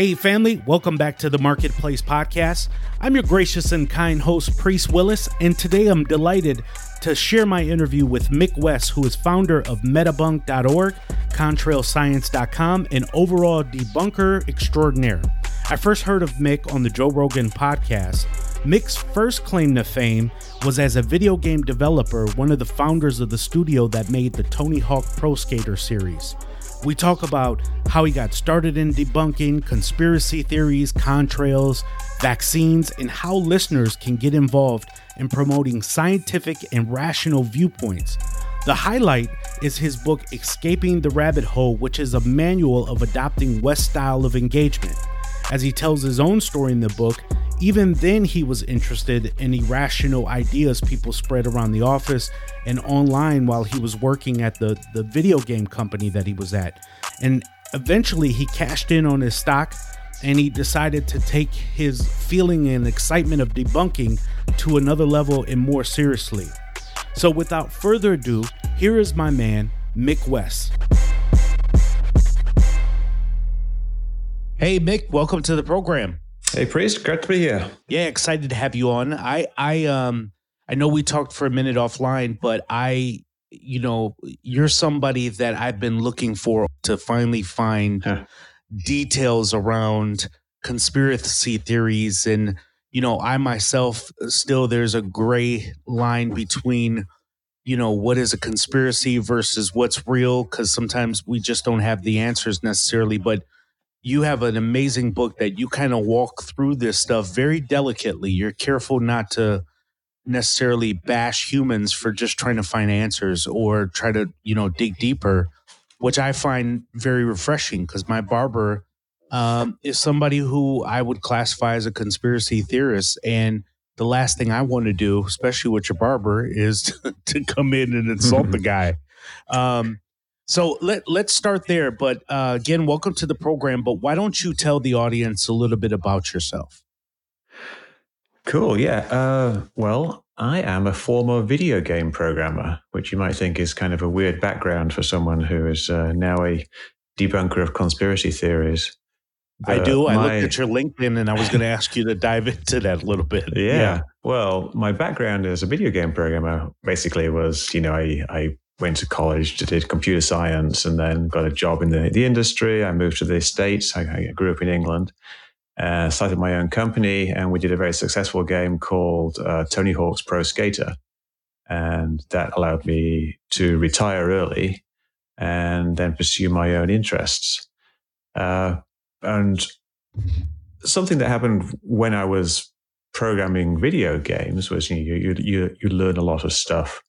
Hey, family, welcome back to the Marketplace Podcast. I'm your gracious and kind host, Priest Willis, and today I'm delighted to share my interview with Mick West, who is founder of Metabunk.org, ContrailScience.com, and overall debunker extraordinaire. I first heard of Mick on the Joe Rogan podcast. Mick's first claim to fame was as a video game developer, one of the founders of the studio that made the Tony Hawk Pro Skater series. We talk about how he got started in debunking conspiracy theories, contrails, vaccines, and how listeners can get involved in promoting scientific and rational viewpoints. The highlight is his book Escaping the Rabbit Hole, which is a manual of adopting West style of engagement. As he tells his own story in the book, even then he was interested in irrational ideas people spread around the office and online while he was working at the, the video game company that he was at. And eventually he cashed in on his stock and he decided to take his feeling and excitement of debunking to another level and more seriously. So without further ado, here is my man, Mick West. Hey Mick, welcome to the program. Hey Priest, great to be here. Yeah, excited to have you on. I I um I know we talked for a minute offline, but I you know, you're somebody that I've been looking for to finally find huh. details around conspiracy theories and you know, I myself still there's a gray line between you know what is a conspiracy versus what's real cuz sometimes we just don't have the answers necessarily, but you have an amazing book that you kind of walk through this stuff very delicately. You're careful not to necessarily bash humans for just trying to find answers or try to, you know, dig deeper, which I find very refreshing because my barber um, is somebody who I would classify as a conspiracy theorist. And the last thing I want to do, especially with your barber, is to, to come in and insult the guy. Um, so let let's start there. But uh, again, welcome to the program. But why don't you tell the audience a little bit about yourself? Cool. Yeah. Uh, well, I am a former video game programmer, which you might think is kind of a weird background for someone who is uh, now a debunker of conspiracy theories. I do. I looked at your LinkedIn and I was going to ask you to dive into that a little bit. Yeah. yeah. Well, my background as a video game programmer basically was, you know, I, I went to college, did computer science, and then got a job in the, the industry. I moved to the States. I, I grew up in England, uh, started my own company, and we did a very successful game called uh, Tony Hawk's Pro Skater. And that allowed me to retire early and then pursue my own interests. Uh, and something that happened when I was programming video games was you, know, you, you, you learn a lot of stuff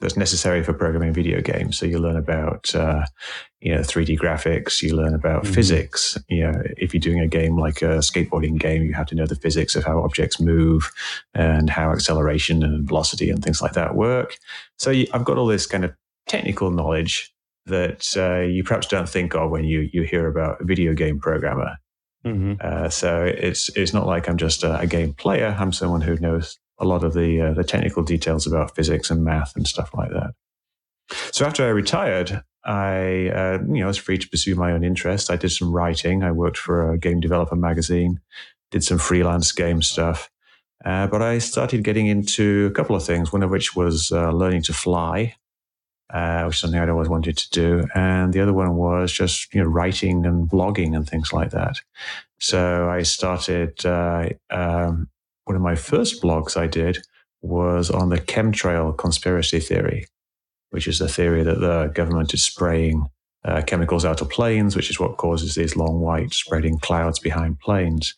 that's necessary for programming video games. So you learn about, uh, you know, 3D graphics. You learn about mm-hmm. physics. You know, if you're doing a game like a skateboarding game, you have to know the physics of how objects move and how acceleration and velocity and things like that work. So you, I've got all this kind of technical knowledge that uh, you perhaps don't think of when you you hear about a video game programmer. Mm-hmm. Uh, so it's it's not like I'm just a, a game player. I'm someone who knows a lot of the uh, the technical details about physics and math and stuff like that. So after I retired, I uh, you know was free to pursue my own interests. I did some writing. I worked for a game developer magazine, did some freelance game stuff. Uh, but I started getting into a couple of things. One of which was uh, learning to fly, uh, which is something I'd always wanted to do, and the other one was just you know writing and blogging and things like that. So I started uh, um, one of my first blogs I did was on the chemtrail conspiracy theory, which is the theory that the government is spraying uh, chemicals out of planes, which is what causes these long white spreading clouds behind planes.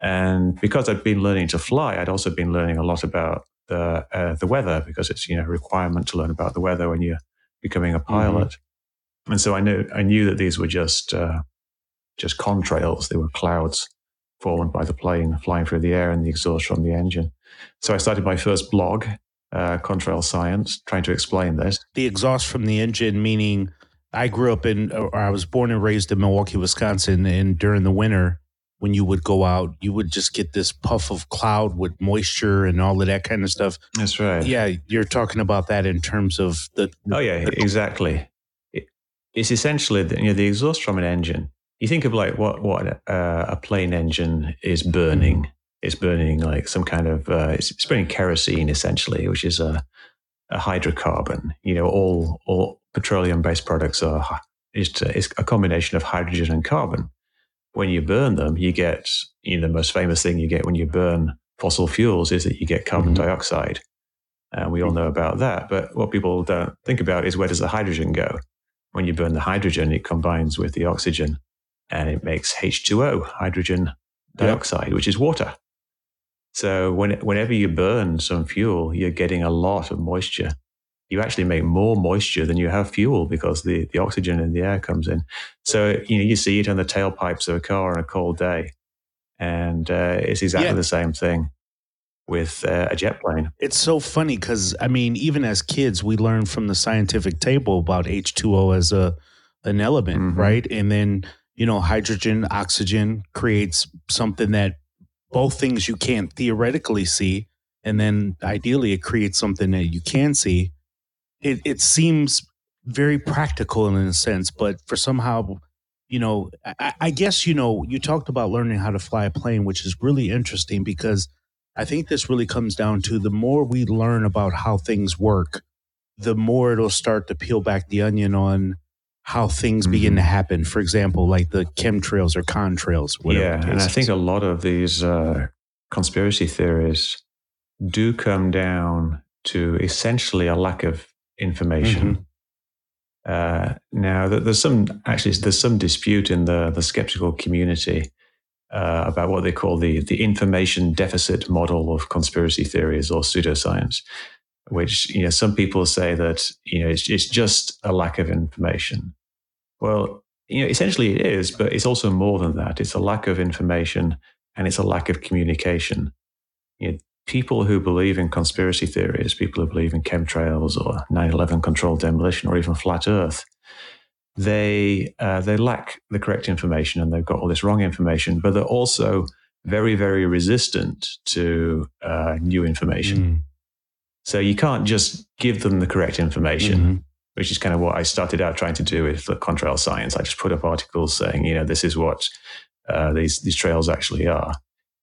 And because I'd been learning to fly, I'd also been learning a lot about the uh, the weather because it's you know a requirement to learn about the weather when you're becoming a pilot. Mm-hmm. And so I knew I knew that these were just uh, just contrails. They were clouds formed by the plane flying through the air and the exhaust from the engine. So I started my first blog, uh, Contrail Science, trying to explain this. The exhaust from the engine, meaning I grew up in, or I was born and raised in Milwaukee, Wisconsin, and during the winter, when you would go out, you would just get this puff of cloud with moisture and all of that kind of stuff. That's right. Yeah, you're talking about that in terms of the. oh yeah, the, exactly. It, it's essentially the, you know the exhaust from an engine. You think of like what what uh, a plane engine is burning. Mm-hmm. It's burning like some kind of uh, it's, it's burning kerosene essentially, which is a, a hydrocarbon. You know, all all petroleum based products are is a combination of hydrogen and carbon when you burn them, you get you know, the most famous thing you get when you burn fossil fuels is that you get carbon mm-hmm. dioxide. And we all know about that. But what people don't think about is where does the hydrogen go? When you burn the hydrogen, it combines with the oxygen and it makes H2O, hydrogen dioxide, yep. which is water. So when, whenever you burn some fuel, you're getting a lot of moisture you actually make more moisture than you have fuel because the, the oxygen in the air comes in. So, you know, you see it on the tailpipes of a car on a cold day. And uh, it's exactly yeah. the same thing with uh, a jet plane. It's so funny because, I mean, even as kids, we learn from the scientific table about H2O as a an element, mm-hmm. right? And then, you know, hydrogen, oxygen creates something that both things you can't theoretically see. And then ideally, it creates something that you can see it, it seems very practical in a sense, but for somehow, you know, I, I, guess, you know, you talked about learning how to fly a plane, which is really interesting because I think this really comes down to the more we learn about how things work, the more it'll start to peel back the onion on how things mm-hmm. begin to happen. For example, like the chemtrails or contrails. Yeah, and I think a lot of these uh, conspiracy theories do come down to essentially a lack of information. Mm-hmm. Uh, now, there's some actually there's some dispute in the the skeptical community uh, about what they call the the information deficit model of conspiracy theories or pseudoscience, which you know some people say that you know it's, it's just a lack of information. Well, you know, essentially it is, but it's also more than that. It's a lack of information and it's a lack of communication. You know, people who believe in conspiracy theories, people who believe in chemtrails or 9/11 controlled demolition or even flat Earth, they uh, they lack the correct information and they've got all this wrong information, but they're also very very resistant to uh, new information. Mm. So you can't just give them the correct information. Mm-hmm. Which is kind of what I started out trying to do with the contrail science. I just put up articles saying, you know, this is what uh, these these trails actually are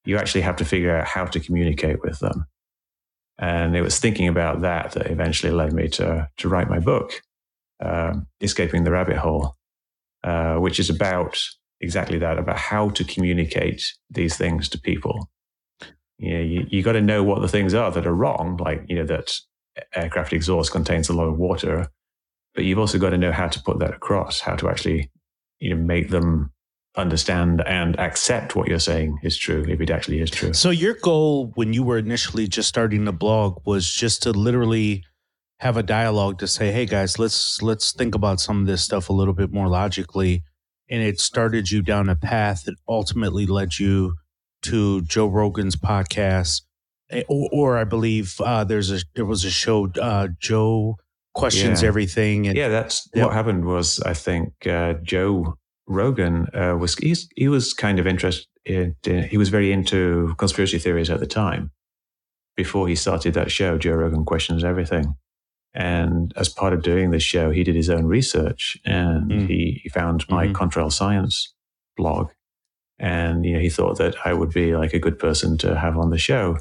you actually have to figure out how to communicate with them. And it was thinking about that that eventually led me to, to write my book, uh, Escaping the Rabbit Hole, uh, which is about exactly that, about how to communicate these things to people. You, know, you, you got to know what the things are that are wrong, like, you know, that aircraft exhaust contains a lot of water, but you've also got to know how to put that across, how to actually, you know, make them understand and accept what you're saying is true if it actually is true. So your goal when you were initially just starting the blog was just to literally have a dialogue to say, "Hey guys, let's let's think about some of this stuff a little bit more logically." And it started you down a path that ultimately led you to Joe Rogan's podcast, eh, or, or I believe uh, there's a there was a show uh, Joe questions yeah. everything. And, yeah, that's what happened. Was I think uh, Joe Rogan uh, was he's, he was kind of interested. In, he was very into conspiracy theories at the time. Before he started that show, Joe Rogan questions everything. And as part of doing this show, he did his own research and mm. he, he, found my mm-hmm. Contrail Science blog. And you know, he thought that I would be like a good person to have on the show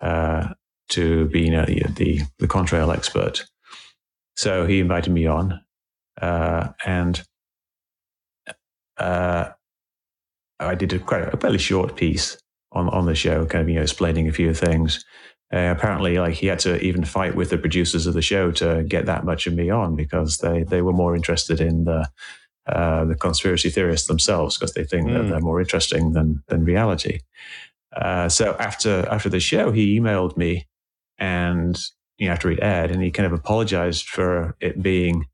uh, to be you know, the, the, the contrail expert. So he invited me on. Uh, and uh, I did a quite a fairly short piece on on the show, kind of you know explaining a few things. Uh, apparently, like he had to even fight with the producers of the show to get that much of me on because they they were more interested in the uh, the conspiracy theorists themselves because they think mm. that they're more interesting than than reality. Uh, so after after the show, he emailed me, and you know after it aired, and he kind of apologized for it being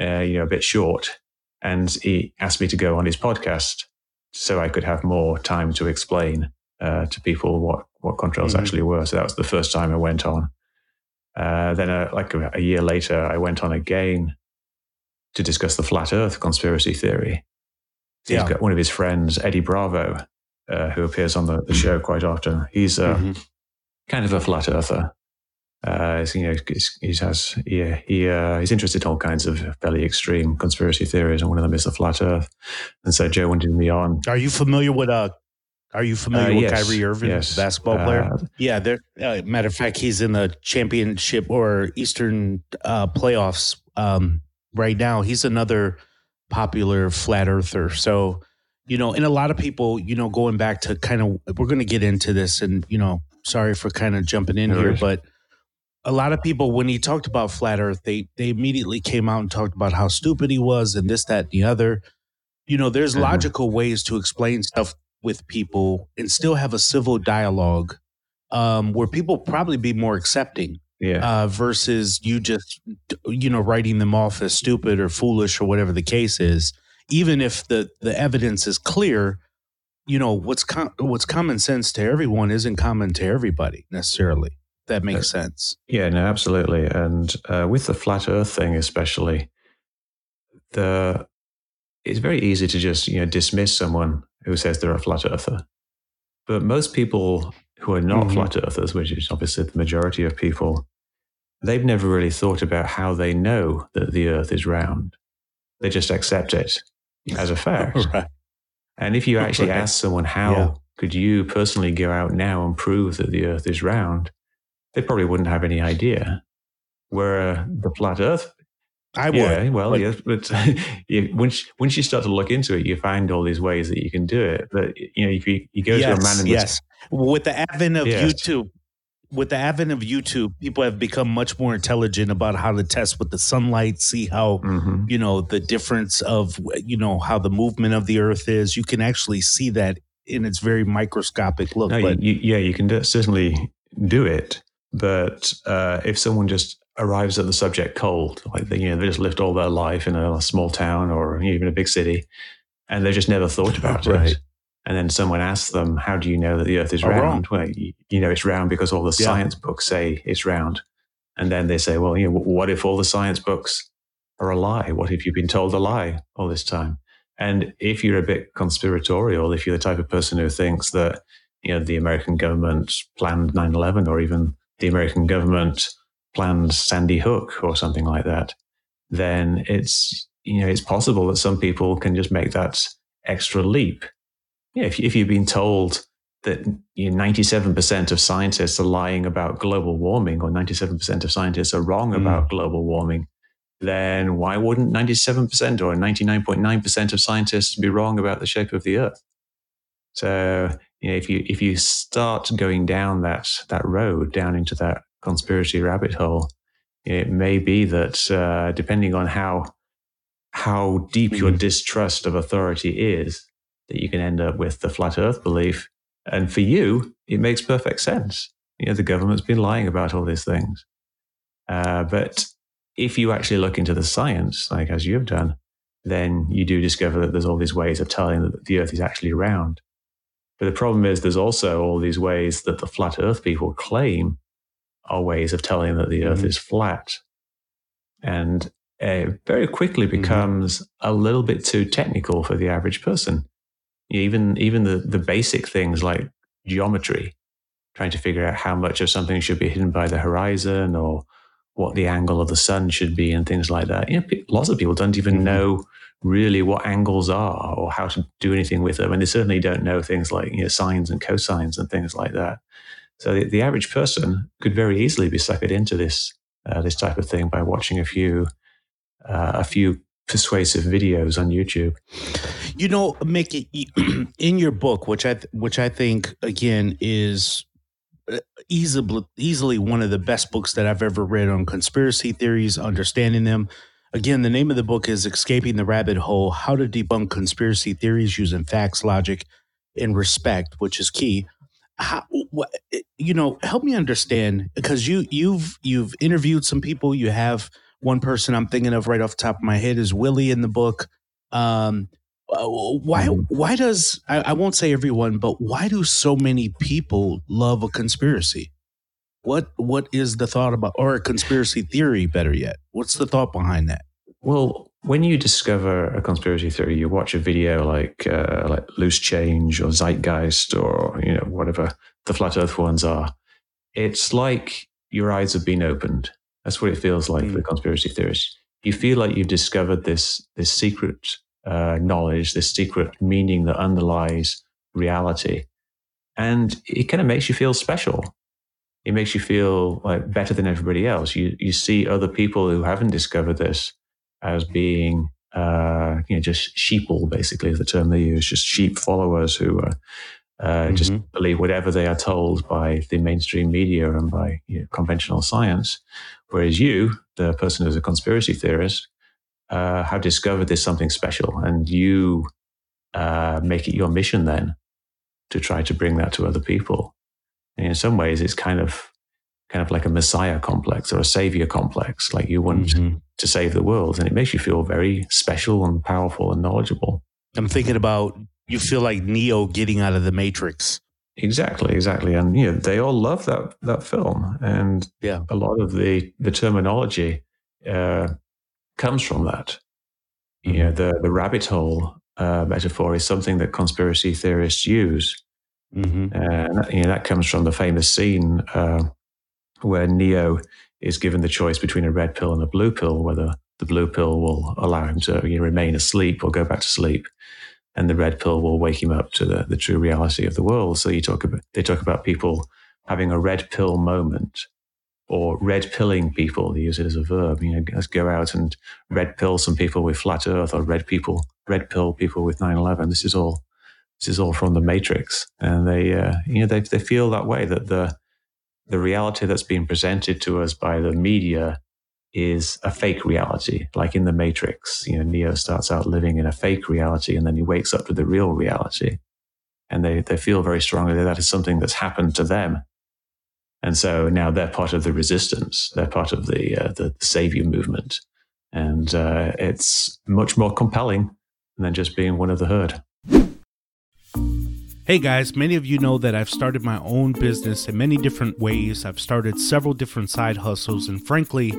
uh, you know a bit short, and he asked me to go on his podcast so I could have more time to explain uh, to people what what contrails Mhm. actually were. So that was the first time I went on. Uh, then, uh, like a, a year later, I went on again to discuss the flat Earth conspiracy theory. He's Yeah. got one of his friends, Eddie Bravo, uh, who appears on the, the show quite often. He's uh, Mhm. kind of a flat earther. Uh, he's, you know, he's, he has he he uh, he's interested in all kinds of fairly extreme conspiracy theories, and one of them is the flat Earth. And so Joe wanted me on. Are you familiar with uh? Are you familiar Uh, with yes, Kyrie Irving, yes. basketball player? Uh, Yeah, there. Uh, matter of fact, he's in the championship or Eastern uh, playoffs um, right now. He's another popular flat earther. So, you know, and a lot of people, you know, going back to kind of, we're going to get into this, and you know, sorry for kind of jumping in No here, but a lot of people, when he talked about flat Earth, they they immediately came out and talked about how stupid he was and this, that, and the other. You know, there's Mhm. logical ways to explain stuff with people and still have a civil dialogue um, where people probably be more accepting yeah, uh, versus you just you know writing them off as stupid or foolish or whatever the case is. Even if the the evidence is clear, you know what's com- what's common sense to everyone isn't common to everybody necessarily. That makes sense. Yeah, no, absolutely. And uh, with the flat Earth thing, especially, the it's very easy to just you know dismiss someone who says they're a flat earther. But most people who are not Mhm. flat earthers, which is obviously the majority of people, they've never really thought about how they know that the Earth is round. They just accept it as a fact. right. And if you actually Right. ask someone, how Yeah. could you personally go out now and prove that the earth is round? They probably wouldn't have any idea. Where uh, the flat earth, I would. yeah, well, but- yes, but you, once, once you start to look into it, you find all these ways that you can do it. But, you know, if you, you go to a man in the yes. With the advent of Yes. YouTube, with the advent of YouTube, people have become much more intelligent about how to test with the sunlight, see how Mhm. you know the difference of you know how the movement of the Earth is. You can actually see that in its very microscopic look. No, you, but you, yeah, you can do, certainly do it. But uh, if someone just arrives at the subject cold, like they, you know, they just lived all their life in a small town or even a big city, and they just never thought about Right. it, and then someone asks them, "How do you know that the Earth is wrong. round?" Well, you, you know it's round because all the Yeah. science books say it's round, and then they say, "Well, you know, what if all the science books are a lie? What if you've been told a lie all this time?" And if you're a bit conspiratorial, if you're the type of person who thinks that you know the American government planned 9/11, or even the American government planned Sandy Hook, or something like that, then it's you know it's possible that some people can just make that extra leap. Yeah, if, if you've been told that you know, 97% of scientists are lying about global warming, or 97% of scientists are wrong Mm. about global warming, then why wouldn't 97% or 99.9% of scientists be wrong about the shape of the Earth? So, you know, if you if you start going down that that road, down into that conspiracy rabbit hole, it may be that uh, depending on how how deep your Mhm. distrust of authority is, that you can end up with the flat Earth belief. And for you, it makes perfect sense. You know, the government's been lying about all these things. Uh, but if you actually look into the science, like as you've done, then you do discover that there's all these ways of telling that the Earth is actually round. But the problem is, there's also all these ways that the flat Earth people claim are ways of telling that the Earth Mhm. is flat. And it very quickly becomes a little bit too technical for the average person. Even even the, the basic things like geometry, trying to figure out how much of something should be hidden by the horizon or what the angle of the sun should be and things like that. You know, lots of people don't even Mhm. know really what angles are or how to do anything with them, and they certainly don't know things like you know sines and cosines and things like that. So the, the average person could very easily be suckered into this uh, this type of thing by watching a few uh, a few persuasive videos on YouTube. You know, Mick, in your book, which I which I think again is uh, easily easily one of the best books that I've ever read on conspiracy theories, understanding them. Again, the name of the book is "Escaping the Rabbit Hole: How to Debunk Conspiracy Theories Using Facts, Logic, and Respect," which is key. how, you know, help me understand because you you've you've interviewed some people. You have one person I'm thinking of right off the top of my head is Willie in the book. Um, uh, why Mm-hmm. why does I, I won't say everyone, but why do so many people love a conspiracy? What what is the thought about or a conspiracy theory? Better yet, what's the thought behind that? Well, when you discover a conspiracy theory, you watch a video like uh, like Loose Change or Zeitgeist or you know whatever the flat Earth ones are. It's like your eyes have been opened. That's what it feels like for conspiracy theorists. You feel like you've discovered this this secret uh, knowledge, this secret meaning that underlies reality, and it kind of makes you feel special. It makes you feel like better than everybody else. You you see other people who haven't discovered this as being uh, you know just sheeple, basically is the term they use, just sheep followers who uh, uh, just Mhm. believe whatever they are told by the mainstream media and by you know, conventional science. Whereas you, the person who's a conspiracy theorist, uh, have discovered there's something special, and you uh, make it your mission then to try to bring that to other people. And in some ways, it's kind of kind of like a messiah complex or a savior complex. Like you want Mhm. to save the world, and it makes you feel very special and powerful and knowledgeable. I'm thinking about you feel like Neo getting out of the Matrix. Exactly, exactly, and you know they all love that that film, and Yeah. a lot of the the terminology uh, comes from that. You know, the the rabbit hole uh, metaphor is something that conspiracy theorists use, Mm-hmm. and that, you know that comes from the famous scene uh, where Neo is given the choice between a red pill and a blue pill, whether the blue pill will allow him to you know, remain asleep or go back to sleep, and the red pill will wake him up to the, the true reality of the world. So you talk about they talk about people having a red pill moment or red pilling people. They use it as a verb. You know, let's go out and red pill some people with flat Earth or red people, red pill people with 9/11. This is all this is all from the Matrix, and they uh, you know they they feel that way that the the reality that's being presented to us by the media is a fake reality, like in the Matrix. You know, Neo starts out living in a fake reality, and then he wakes up to the real reality, and they they feel very strongly that that is something that's happened to them, and so now they're part of the resistance. They're part of the uh, the savior movement, and uh, it's much more compelling than just being one of the herd. Hey guys, many of you know that I've started my own business in many different ways. I've started several different side hustles, and frankly,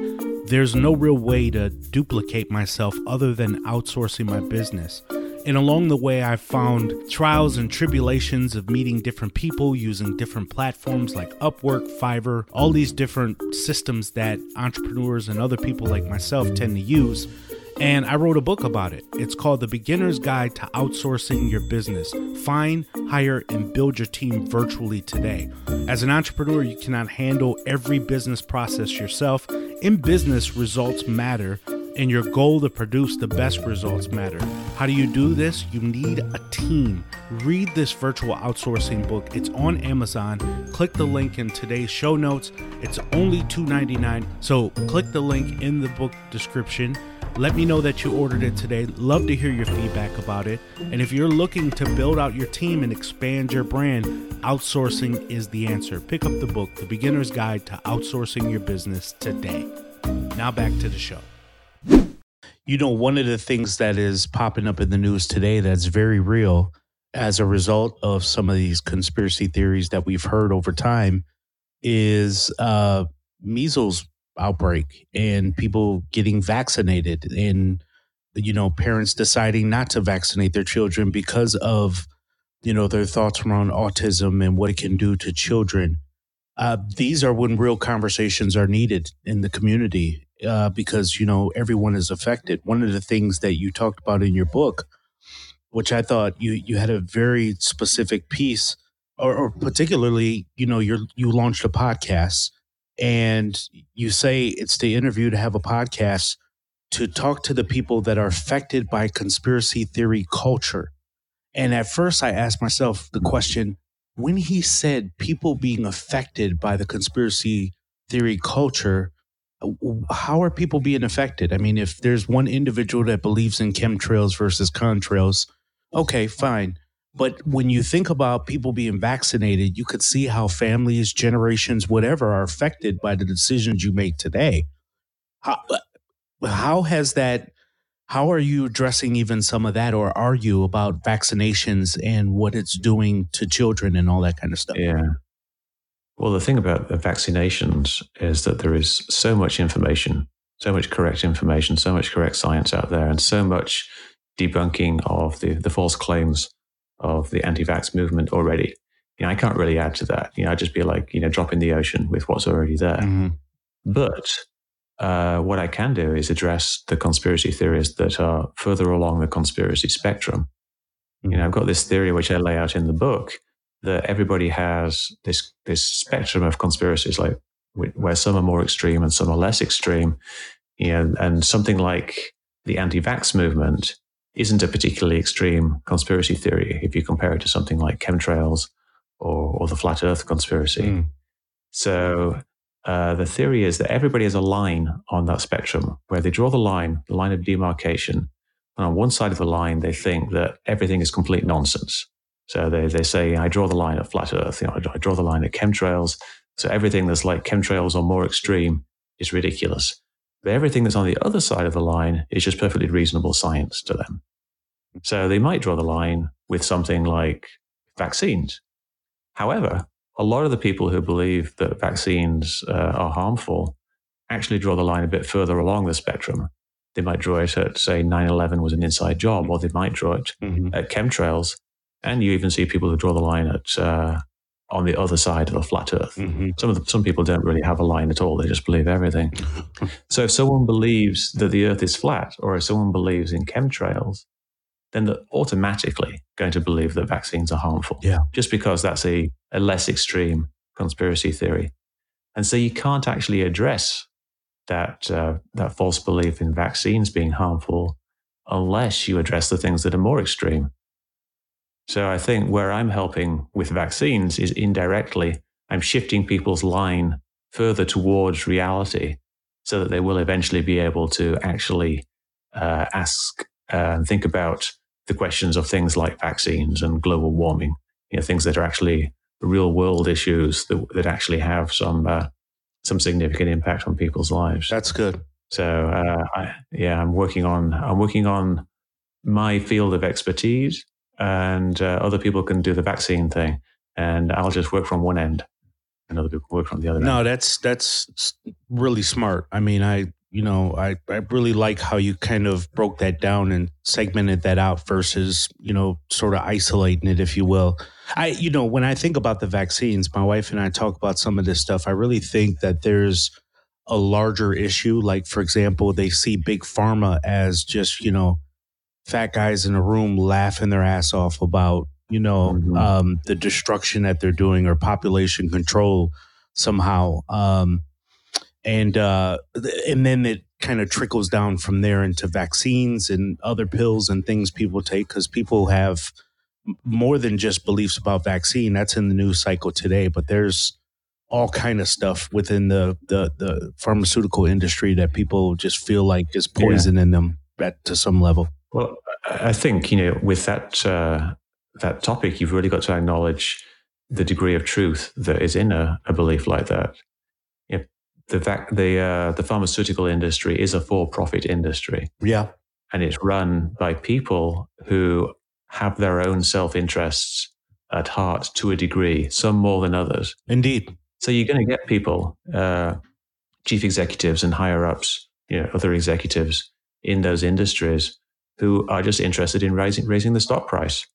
there's no real way to duplicate myself other than outsourcing my business. And along the way, I've found trials and tribulations of meeting different people using different platforms like Upwork, Fiverr, all these different systems that entrepreneurs and other people like myself tend to use. And I wrote a book about it. It's called The Beginner's Guide to Outsourcing Your Business. Find, hire, and build your team virtually today. As an entrepreneur, you cannot handle every business process yourself. In business, results matter, and your goal to produce the best results matter. How do you do this? You need a team. Read this virtual outsourcing book. It's on Amazon. Click the link in today's show notes. It's only $2.99. So click the link in the book description. Let me know that you ordered it today. Love to hear your feedback about it. And if you're looking to build out your team and expand your brand, outsourcing is the answer. Pick up the book, The Beginner's Guide to Outsourcing Your Business today. Now back to the show. You know, one of the things that is popping up in the news today that's very real as a result of some of these conspiracy theories that we've heard over time is uh, measles outbreak and people getting vaccinated and you know parents deciding not to vaccinate their children because of you know their thoughts around autism and what it can do to children. Uh, these are when real conversations are needed in the community uh, because you know everyone is affected. One of the things that you talked about in your book which i thought you you had a very specific piece or, or particularly you know you you launched a podcast and you say it's the interview to have a podcast to talk to the people that are affected by conspiracy theory culture. And at first, I asked myself the question when he said people being affected by the conspiracy theory culture, how are people being affected? I mean, if there's one individual that believes in chemtrails versus contrails, okay, fine. But when you think about people being vaccinated, you could see how families, generations, whatever, are affected by the decisions you make today. How, how has that? How are you addressing even some of that, or are you about vaccinations and what it's doing to children and all that kind of stuff? Yeah. Well, the thing about the vaccinations is that there is so much information, so much correct information, so much correct science out there, and so much debunking of the, the false claims of the anti-vax movement already. You know, I can't really add to that. You know, I'd just be like, you know, drop in the ocean with what's already there. Mm-hmm. But uh, what I can do is address the conspiracy theories that are further along the conspiracy spectrum. You know, I've got this theory which I lay out in the book that everybody has this this spectrum of conspiracies, like where some are more extreme and some are less extreme. You know, and something like the anti-vax movement isn't a particularly extreme conspiracy theory if you compare it to something like chemtrails or, or the flat Earth conspiracy. Mm. So uh, the theory is that everybody has a line on that spectrum where they draw the line, the line of demarcation. And on one side of the line, they think that everything is complete nonsense. So they, they say, I draw the line at flat Earth, you know, I draw the line at chemtrails. So everything that's like chemtrails or more extreme is ridiculous. But everything that's on the other side of the line is just perfectly reasonable science to them. So they might draw the line with something like vaccines. However, a lot of the people who believe that vaccines uh, are harmful actually draw the line a bit further along the spectrum. They might draw it at, say, 9 11 was an inside job, or they might draw it Mm-hmm. at chemtrails. And you even see people who draw the line at uh, on the other side of the flat Earth. Mm-hmm. Some of the, some people don't really have a line at all; they just believe everything. so if someone believes that the Earth is flat, or if someone believes in chemtrails, then they're automatically going to believe that vaccines are harmful. Yeah. just because that's a, a less extreme conspiracy theory, and so you can't actually address that uh, that false belief in vaccines being harmful unless you address the things that are more extreme. So I think where I'm helping with vaccines is indirectly, I'm shifting people's line further towards reality so that they will eventually be able to actually uh, ask uh, and think about the questions of things like vaccines and global warming, you know, things that are actually real world issues that, that actually have some, uh, some significant impact on people's lives. That's good. So uh, I, yeah, I'm working on I'm working on my field of expertise, and uh, other people can do the vaccine thing, and I'll just work from one end, and other people work from the other. No, end. that's that's really smart. I mean, I you know, I I really like how you kind of broke that down and segmented that out versus you know, sort of isolating it, if you will. I you know, when I think about the vaccines, my wife and I talk about some of this stuff. I really think that there's a larger issue. Like, for example, they see big pharma as just you know, fat guys in a room laughing their ass off about you know Mhm. um, the destruction that they're doing or population control somehow. Um, and uh, and then it kind of trickles down from there into vaccines and other pills and things people take because people have more than just beliefs about vaccine. That's in the news cycle today, but there's all kind of stuff within the the, the pharmaceutical industry that people just feel like is Yeah. poison in them at, to some level. Well, I think you know with that uh, that topic, you've really got to acknowledge the degree of truth that is in a, a belief like that. You know, the fact the uh, the pharmaceutical industry is a for-profit industry. Yeah, and it's run by people who have their own self interests at heart to a degree, some more than others. indeed. So you're going to get people, uh, chief executives and higher ups, you know, other executives in those industries who are just interested in raising, raising the stock price.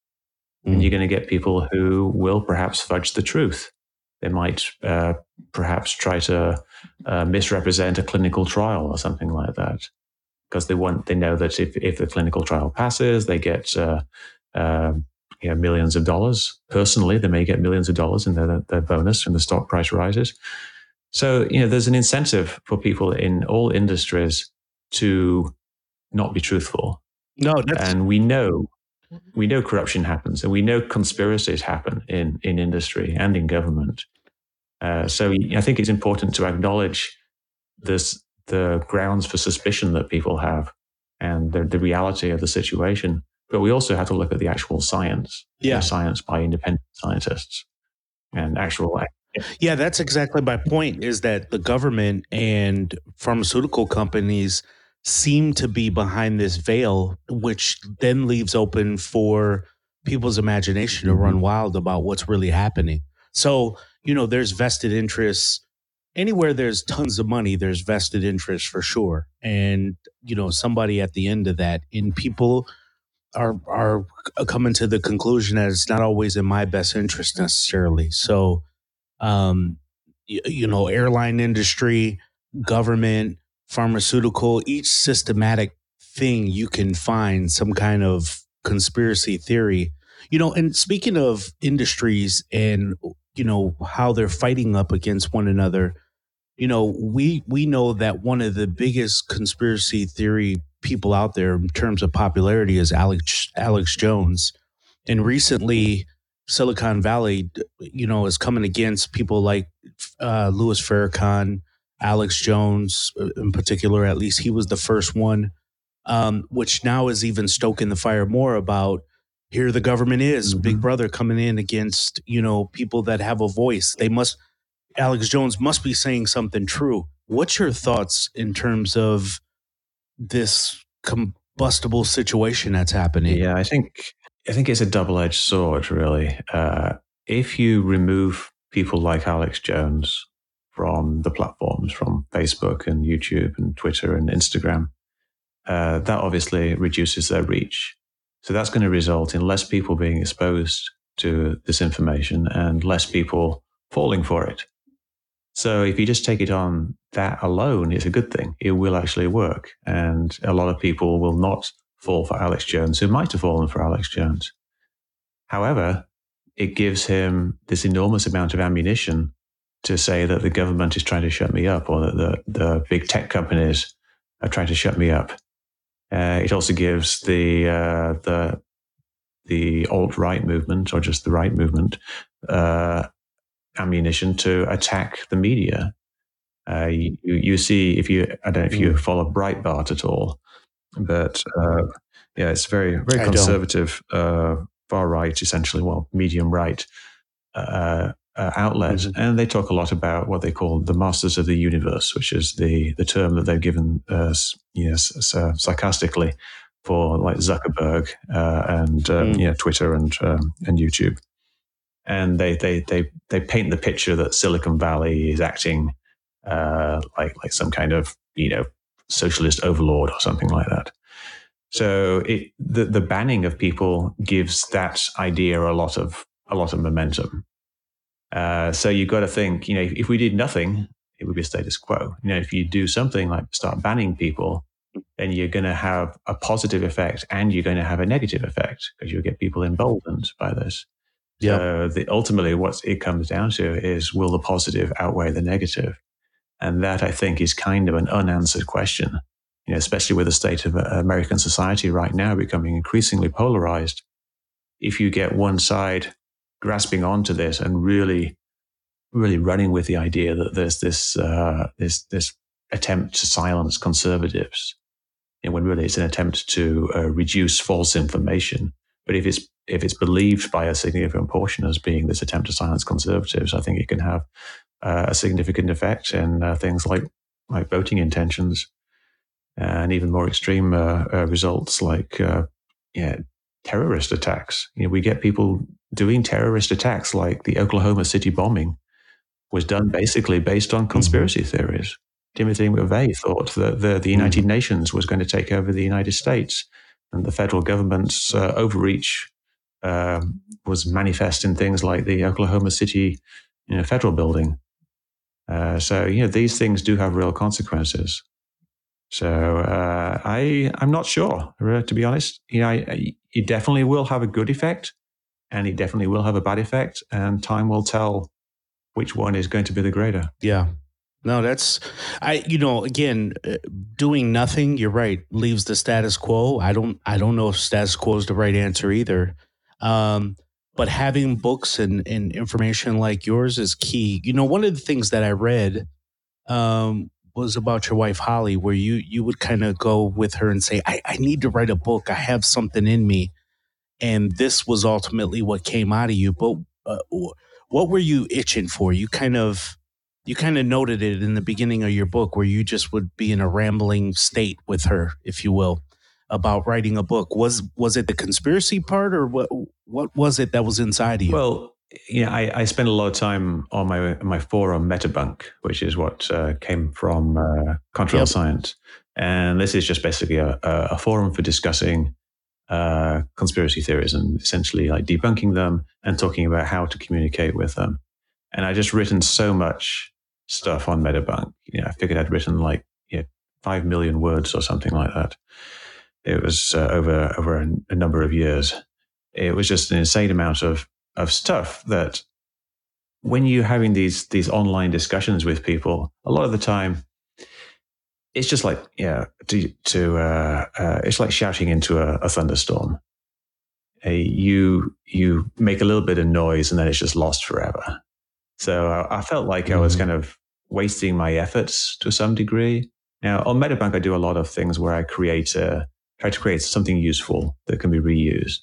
Mm. And you're going to get people who will perhaps fudge the truth. They might uh, perhaps try to uh, misrepresent a clinical trial or something like that because they want they know that if, if the clinical trial passes, they get uh, uh, you know, millions of dollars. Personally, they may get millions of dollars in their, their bonus when the stock price rises. So you know, there's an incentive for people in all industries to not be truthful, No, that's and we know we know corruption happens, and we know conspiracies happen in in industry and in government. Uh, so I think it's important to acknowledge this the grounds for suspicion that people have and the, the reality of the situation But we also have to look at the actual science. Yeah. science by independent scientists and actual. Yeah, that's exactly my point is that the government and pharmaceutical companies seem to be behind this veil, which then leaves open for people's imagination to run wild about what's really happening. So, you know, there's vested interests. Anywhere there's tons of money, there's vested interest for sure. And, you know, somebody at the end of that, and people are are coming to the conclusion that it's not always in my best interest necessarily. So, um, you, you know, airline industry, government, pharmaceutical, each systematic thing you can find some kind of conspiracy theory. You know, and speaking of industries and you know how they're fighting up against one another, you know, we we know that one of the biggest conspiracy theory people out there in terms of popularity is Alex Alex Jones. And recently Silicon Valley, you know, is coming against people like uh, Louis Farrakhan, Alex Jones, uh, in particular. At least he was the first one, um, which now is even stoking the fire more about here the government is, Big Brother coming in against you know people that have a voice. They must. Alex Jones must be saying something true. What's your thoughts in terms of this combustible situation that's happening? Yeah, I think I think it's a double edged sword, really. Uh, if you remove people like Alex Jones from the platforms, from Facebook and YouTube and Twitter and Instagram, uh, that obviously reduces their reach. So that's going to result in less people being exposed to this information and less people falling for it. So if you just take it on that alone, it's a good thing. It will actually work. And a lot of people will not fall for Alex Jones who might have fallen for Alex Jones. However, it gives him this enormous amount of ammunition to say that the government is trying to shut me up or that the, the big tech companies are trying to shut me up. Uh, it also gives the uh, the the alt right movement or just the right movement uh, ammunition to attack the media. Uh, you, you see, if you I don't know if you follow Breitbart at all, but uh, yeah, it's very very I conservative, uh, far right, essentially, well, medium right uh, uh, outlet, and they talk a lot about what they call the masters of the universe, which is the the term that they've given us, yes, uh, sarcastically for like Zuckerberg uh, and um, Mm. you know Twitter and um, and YouTube, and they they they they paint the picture that Silicon Valley is acting uh, like like some kind of you know socialist overlord or something like that. So it, the the banning of people gives that idea a lot of a lot of momentum. Uh, so you've got to think, you know, if, if we did nothing, it would be a status quo. You know, if you do something like start banning people, then you're going to have a positive effect and you're going to have a negative effect because you'll get people emboldened by this. So the, ultimately, what it comes down to is will the positive outweigh the negative? And that I think is kind of an unanswered question, you know, especially with the state of uh, American society right now becoming increasingly polarized. If you get one side grasping onto this and really, really running with the idea that there's this, uh, this, this attempt to silence conservatives, you know, when really it's an attempt to uh, reduce false information. But if it's if it's believed by a significant portion as being this attempt to silence conservatives, I think it can have uh, a significant effect in uh, things like like voting intentions and even more extreme uh, uh, results like uh, yeah, terrorist attacks. You know, we get people doing terrorist attacks like the Oklahoma City bombing was done basically based on conspiracy theories. Timothy McVeigh thought that the, the United Nations was going to take over the United States, and the federal government's uh, overreach um, was manifest in things like the Oklahoma City you know, federal building. Uh, so you know these things do have real consequences. So uh, I I'm not sure uh, to be honest. You know, I, I, it definitely will have a good effect, and it definitely will have a bad effect, and time will tell which one is going to be the greater. Yeah. No, that's I you know, again, uh, doing nothing, you're right, leaves the status quo. I don't I don't know if status quo is the right answer either. Um but having books and, and information like yours is key. You know, one of the things that I read um was about your wife Holly, where you you would kind of go with her and say, I, I need to write a book. I have something in me. And this was ultimately what came out of you. But uh, what were you itching for? You kind of you kind of noted it in the beginning of your book where you just would be in a rambling state with her, if you will, about writing a book. Was was it the conspiracy part or what what was it that was inside of you? Well, you know, I, I spent a lot of time on my my forum Metabunk, which is what uh, came from uh, Contrail yep. Science, and this is just basically a, a forum for discussing uh, conspiracy theories and essentially like debunking them and talking about how to communicate with them. And I just written so much stuff on Metabunk. You know, I figured I'd written like you know, five million words or something like that. It was uh, over over a, a, number of years. It was just an insane amount of of stuff that when you're having these these online discussions with people, a lot of the time it's just like yeah to, to uh, uh, it's like shouting into a, a thunderstorm. you you make a little bit of noise and then it's just lost forever. So I, I felt like mm. I was mm. kind of wasting my efforts to some degree. Now on Metabunk I do a lot of things where I create a, try to create something useful that can be reused.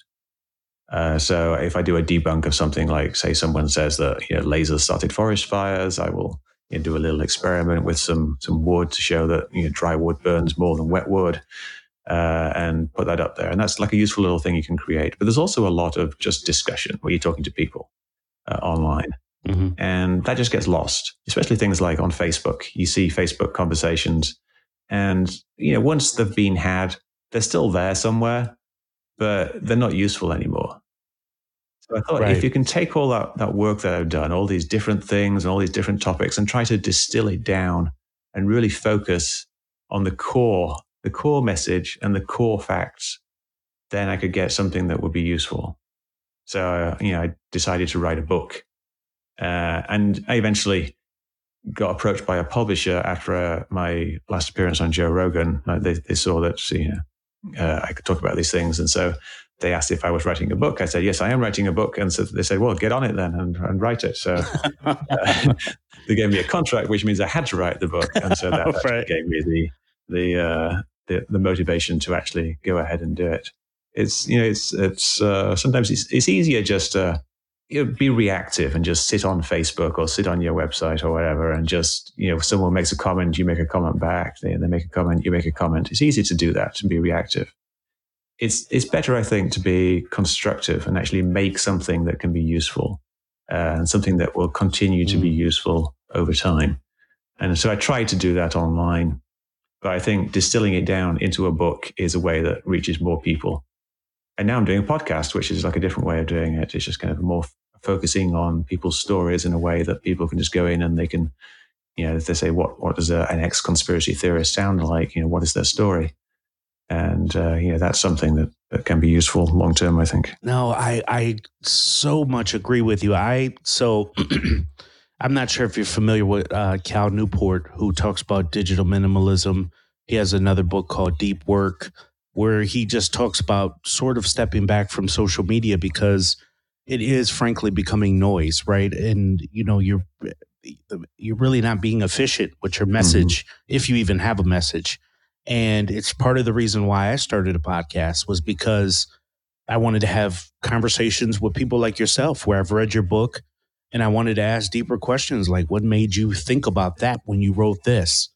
Uh, so if I do a debunk of something like, say, someone says that you know, lasers started forest fires, I will you know, do a little experiment with some some wood to show that you know, dry wood burns more than wet wood, uh, and put that up there. And that's like a useful little thing you can create. But there's also a lot of just discussion where you're talking to people uh, online. Mm-hmm. And that just gets lost, especially things like on Facebook. You see Facebook conversations, and you know once they've been had, they're still there somewhere, but they're not useful anymore. So I thought right. if you can take all that, that work that I've done, all these different things and all these different topics, and try to distill it down and really focus on the core, the core message and the core facts, then I could get something that would be useful. So, uh, you know, I decided to write a book uh, and I eventually got approached by a publisher after uh, my last appearance on Joe Rogan. They, they saw that you know uh, I could talk about these things, and so they asked if I was writing a book. I said yes, I am writing a book, and so they said, well, get on it then and, and write it. So uh, they gave me a contract, which means I had to write the book, and so that, right. gave me the the, uh, the, the motivation to actually go ahead and do it. It's you know it's it's sometimes it's it's easier just you know, be reactive and just sit on Facebook or sit on your website or whatever and just, you know, someone makes a comment, you make a comment back. They, they make a comment, you make a comment. It's easy to do that and be reactive. It's, it's better, I think, to be constructive and actually make something that can be useful uh, and something that will continue to mm. be useful over time. And so I tried to do that online, but I think distilling it down into a book is a way that reaches more people and now I'm doing a podcast, which is like a different way of doing it. It's just kind of more f- focusing on people's stories in a way that people can just go in and they can, you know, if they say, what, what does a, an ex conspiracy theorist sound like? You know, what is their story? And, uh, you know, that's something that, that can be useful long term, I think. No, I, I so much agree with you. I, so I'm not sure if you're familiar with uh, Cal Newport, who talks about digital minimalism. He has another book called Deep Work where he just talks about sort of stepping back from social media because it is frankly becoming noise, right? And you know, you're you're really not being efficient with your message mm-hmm. if you even have a message. And it's part of the reason why I started a podcast was because I wanted to have conversations with people like yourself where I've read your book and I wanted to ask deeper questions like what made you think about that when you wrote this?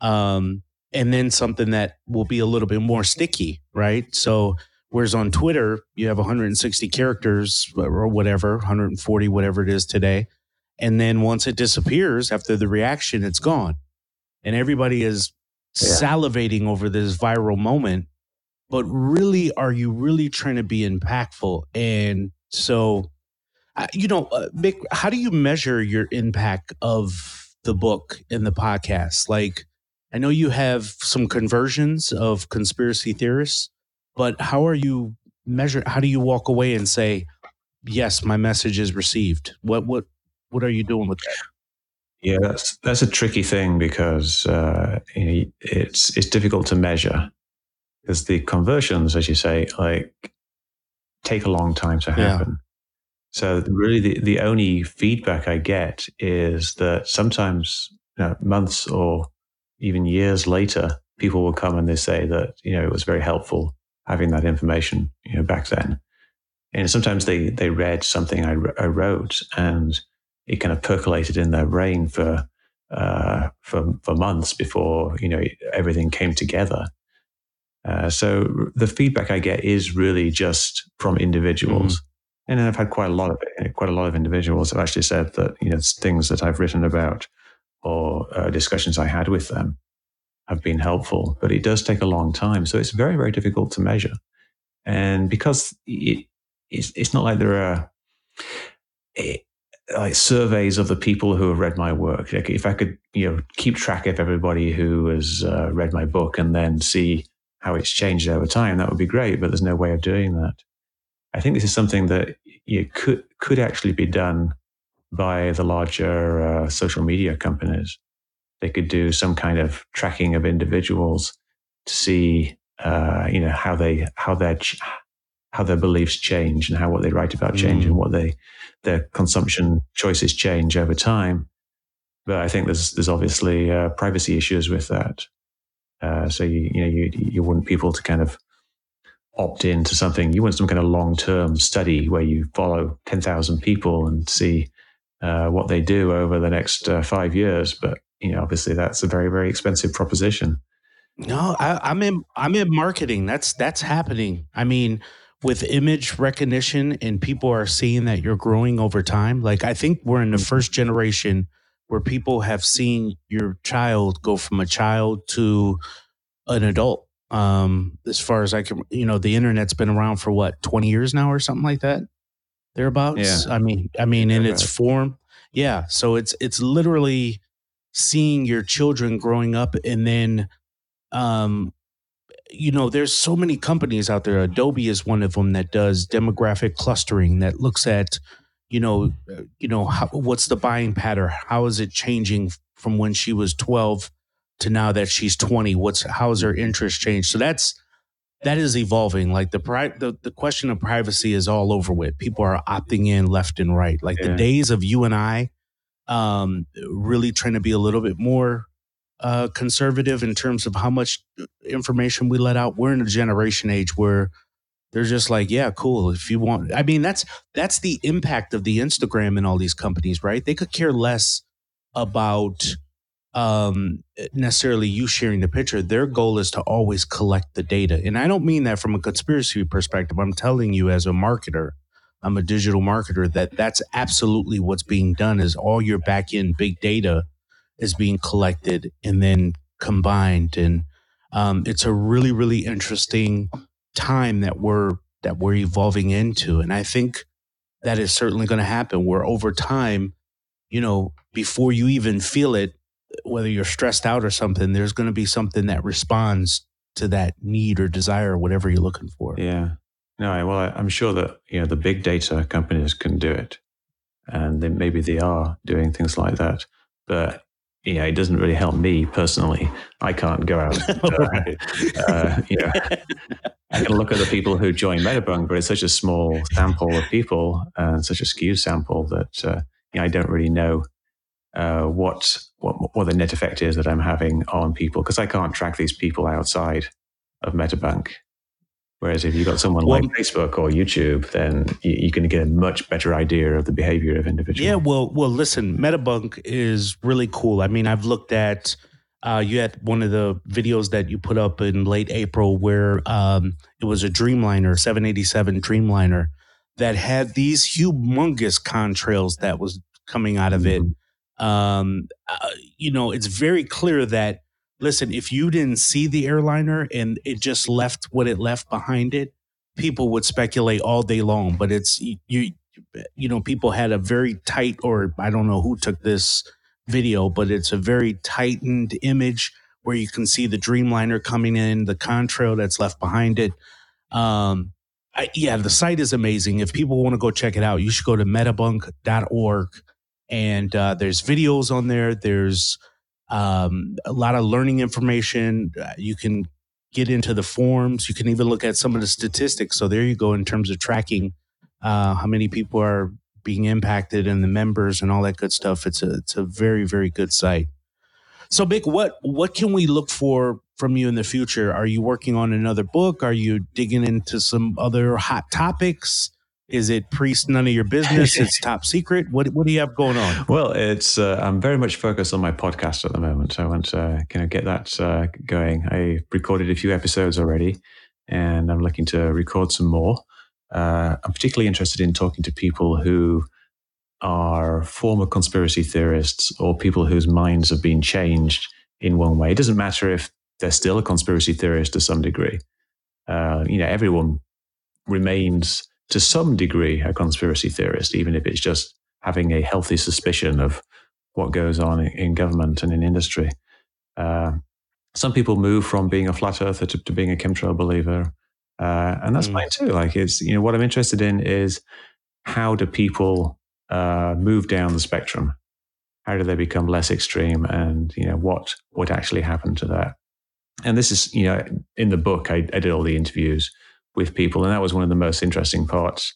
Um, and then something that will be a little bit more sticky, right? So, whereas on Twitter, you have 160 characters or whatever, 140, whatever it is today. And then once it disappears after the reaction, it's gone. And everybody is salivating over this viral moment. But really, are you really trying to be impactful? And so, uh, you know, uh, Mick, how do you measure your impact of the book and the podcast? Like, I know you have some conversions of conspiracy theorists, but how are you measure? How do you walk away and say, "Yes, my message is received"? What what what are you doing with that? Yeah, that's that's a tricky thing because uh, it's it's difficult to measure because the conversions, as you say, like take a long time to happen. Yeah. So really, the, the only feedback I get is that sometimes you know, months or even years later, people will come and they say that, you know, it was very helpful having that information, you know, back then. and sometimes they they read something I, I wrote and it kind of percolated in their brain for uh, for for months before you know everything came together. Uh, so the feedback I get is really just from individuals, mm-hmm. and I've had quite a lot of it. Quite a lot of individuals have actually said that you know things that I've written about or uh, discussions I had with them have been helpful, but it does take a long time. So it's very very difficult to measure, and because it, it's, it's not like there are eh, like surveys of the people who have read my work. Like if I could, you know, keep track of everybody who has uh, read my book and then see how it's changed over time, that would be great. But there's no way of doing that. I think this is something that you could could actually be done by the larger uh, social media companies. They could do some kind of tracking of individuals to see, uh, you know, how they how their how their beliefs change and how what they write about change mm. and what they their consumption choices change over time. But I think there's there's obviously uh, privacy issues with that. Uh, so you you know you you want people to kind of opt into something. You want some kind of long term study where you follow ten thousand people and see uh, what they do over the next uh, five years. But you know obviously that's a very very expensive proposition. No, I, I'm in I'm in marketing. That's that's happening. I mean with image recognition and people are seeing that you're growing over time like i think we're in the mm-hmm. first generation where people have seen your child go from a child to an adult um as far as i can you know the internet's been around for what 20 years now or something like that thereabouts yeah. i mean i mean in its form yeah so it's it's literally seeing your children growing up and then um you know, there's so many companies out there. Adobe is one of them that does demographic clustering that looks at, you know, uh, you know, how, what's the buying pattern? How is it changing from when she was 12 to now that she's 20? What's how has her interest changed? So that's that is evolving. Like the pri- the, the question of privacy is all over with. People are opting in left and right. Like yeah. the days of you and I um really trying to be a little bit more uh, conservative in terms of how much information we let out. We're in a generation age where they're just like, yeah, cool. If you want, I mean, that's that's the impact of the Instagram and all these companies, right? They could care less about um, necessarily you sharing the picture. Their goal is to always collect the data, and I don't mean that from a conspiracy perspective. I'm telling you as a marketer. I'm a digital marketer that that's absolutely what's being done is all your back end big data is being collected and then combined. And um, it's a really really interesting time that we're that we're evolving into. And i think that is certainly going to happen where over time you know before you even feel it whether you're stressed out or something there's going to be something that responds to that need or desire whatever you're looking for. Yeah. No well i'm sure that you know the big data companies can do it. And maybe they are doing things like that. But yeah, it doesn't really help me personally. I can't go out. Uh, uh, you know, I can look at the people who join Metabunk, but it's such a small sample of people and such a skewed sample that uh, you know, I don't really know uh, what, what what the net effect is that I'm having on people because I can't track these people outside of Metabunk. Whereas if you've got someone well, like Facebook or YouTube, then you, going to get a much better idea of the behavior of individuals. Yeah, well, well, listen, Metabunk is really cool. I mean, I've looked at uh, you had one of the videos that you put up in late April where um, it was a Dreamliner, 787 Dreamliner, that had these humongous contrails that was coming out of it. Mm-hmm. Um, uh, you know, it's very clear that listen, if you didn't see the airliner and it just left what it left behind it, people would speculate all day long. But it's you, you know, people had a very tight, or I don't know who took this video, but it's a very tightened image where you can see the Dreamliner coming in, the contrail that's left behind it. Um, I, yeah, the site is amazing. If people want to go check it out, you should go to metabunk.org and uh, there's videos on there. There's um, a lot of learning information. Uh, you can get into the forms. You can even look at some of the statistics. So there you go in terms of tracking uh, how many people are being impacted and the members and all that good stuff. It's a it's a very very good site. So, Mick, what what can we look for from you in the future? Are you working on another book? Are you digging into some other hot topics? Is it priest none of your business? it's top secret. What what do you have going on? Well, it's uh, I'm very much focused on my podcast at the moment. I want to kind of get that uh, going. I recorded a few episodes already, and I'm looking to record some more. Uh, I'm particularly interested in talking to people who are former conspiracy theorists or people whose minds have been changed in one way. It doesn't matter if they're still a conspiracy theorist to some degree. Uh, you know, everyone remains to some degree a conspiracy theorist, even if it's just having a healthy suspicion of what goes on in government and in industry. Uh, some people move from being a flat earther to, to being a chemtrail believer, uh, and that's mm. fine too. Like, it's you know what I'm interested in is how do people uh, move down the spectrum? How do they become less extreme, and you know what what actually happened to that? And this is you know in the book I, I did all the interviews with people, and that was one of the most interesting parts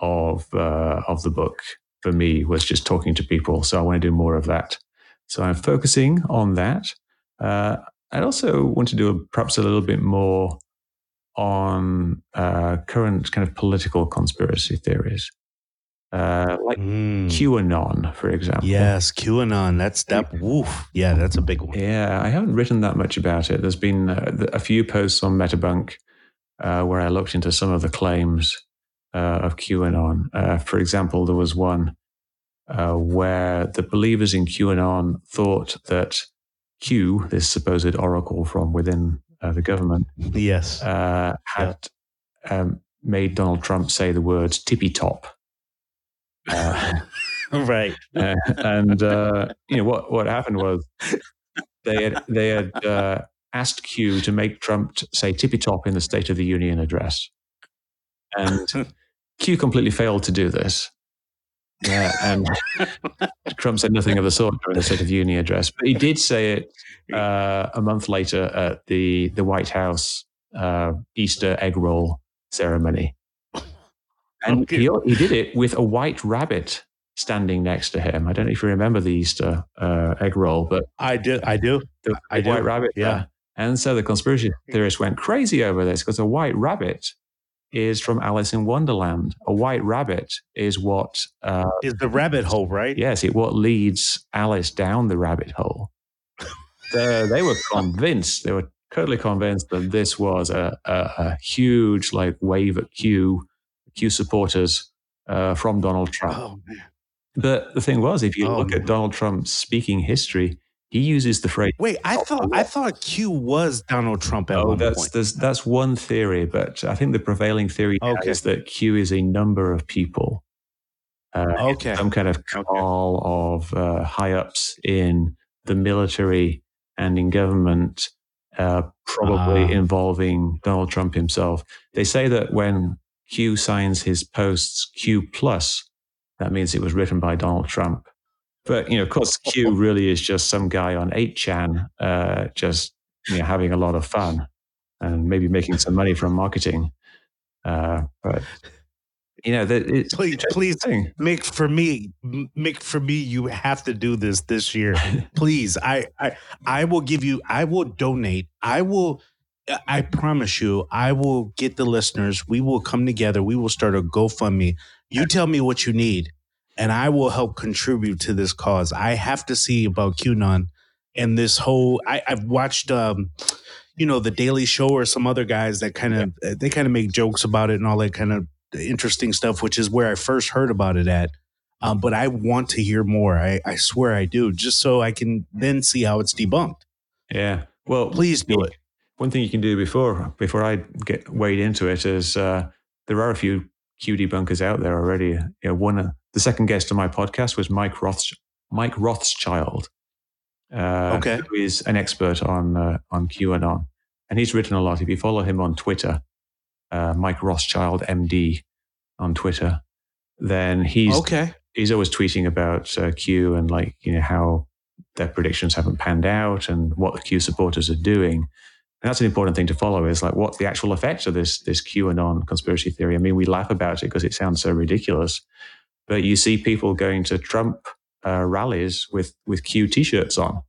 of uh, of the book for me was just talking to people. So I want to do more of that. So I'm focusing on that. Uh, I also want to do a, perhaps a little bit more on uh, current kind of political conspiracy theories, uh, like mm. QAnon, for example. Yes, QAnon. That's that. Woof. Yeah, that's a big one. Yeah, I haven't written that much about it. There's been uh, a few posts on Metabunk uh, where I looked into some of the claims uh, of QAnon. Uh, for example, there was one uh, where the believers in QAnon thought that Q, this supposed oracle from within uh, the government, yes, uh, had yeah. um, made Donald Trump say the words tippy top. right, and you know what? What happened was they had they had asked Q to make Trump say tippy top in the State of the Union address. And Q completely failed to do this. Yeah, and Trump said nothing of the sort during the State of the Union address, but he did say it uh, a month later at the the White House uh, Easter egg roll ceremony, and he he did it with a white rabbit standing next to him. I don't know if you remember the Easter uh, egg roll, but I do. I do. The, I white do. rabbit. Yeah. And so the conspiracy theorists went crazy over this because a white rabbit is from Alice in Wonderland. A white rabbit is what uh, is the rabbit hole, right? Yes, it what leads Alice down the rabbit hole. so they were convinced. They were totally convinced that this was a, a, a huge like wave at Q, Q supporters uh, from Donald Trump. Oh, but the thing was, if you oh, look man. at Donald Trump's speaking history, he uses the phrase. Wait, I thought I thought Q was Donald Trump at oh, one that's, point. That's, that's one theory, but I think the prevailing theory okay. is that Q is a number of people. Uh, okay. Some kind of call okay. of uh, high ups in the military and in government, uh, probably uh. involving Donald Trump himself. They say that when Q signs his posts Q plus, that means it was written by Donald Trump. But you know, of course, Q really is just some guy on 8chan, uh, just you know, having a lot of fun and maybe making some money from marketing. Uh, but you know, that it's please, please, make for me, make for me. You have to do this this year, please. I, I, I will give you. I will donate. I will. I promise you, I will get the listeners. We will come together. We will start a GoFundMe. You tell me what you need and I will help contribute to this cause. I have to see about QAnon and this whole. I, have watched, um, you know, the Daily Show or some other guys that kind of yeah. they kind of make jokes about it and all that kind of interesting stuff, which is where I first heard about it at. Um, but I want to hear more. I, I swear I do, just so I can then see how it's debunked. Yeah. Well, please do it. One thing you can do before before I get weighed into it is uh, there are a few Q debunkers out there already. You know, one the second guest on my podcast was Mike Roths- Mike Rothschild. Uh, okay, who is an expert on uh, on QAnon, and he's written a lot. If you follow him on Twitter, uh, Mike Rothschild MD on Twitter, then he's okay. He's always tweeting about uh, Q and like you know how their predictions haven't panned out and what the Q supporters are doing. And that's an important thing to follow is like what's the actual effects of this this QAnon conspiracy theory. I mean, we laugh about it because it sounds so ridiculous, but you see people going to Trump uh, rallies with with Q T-shirts on.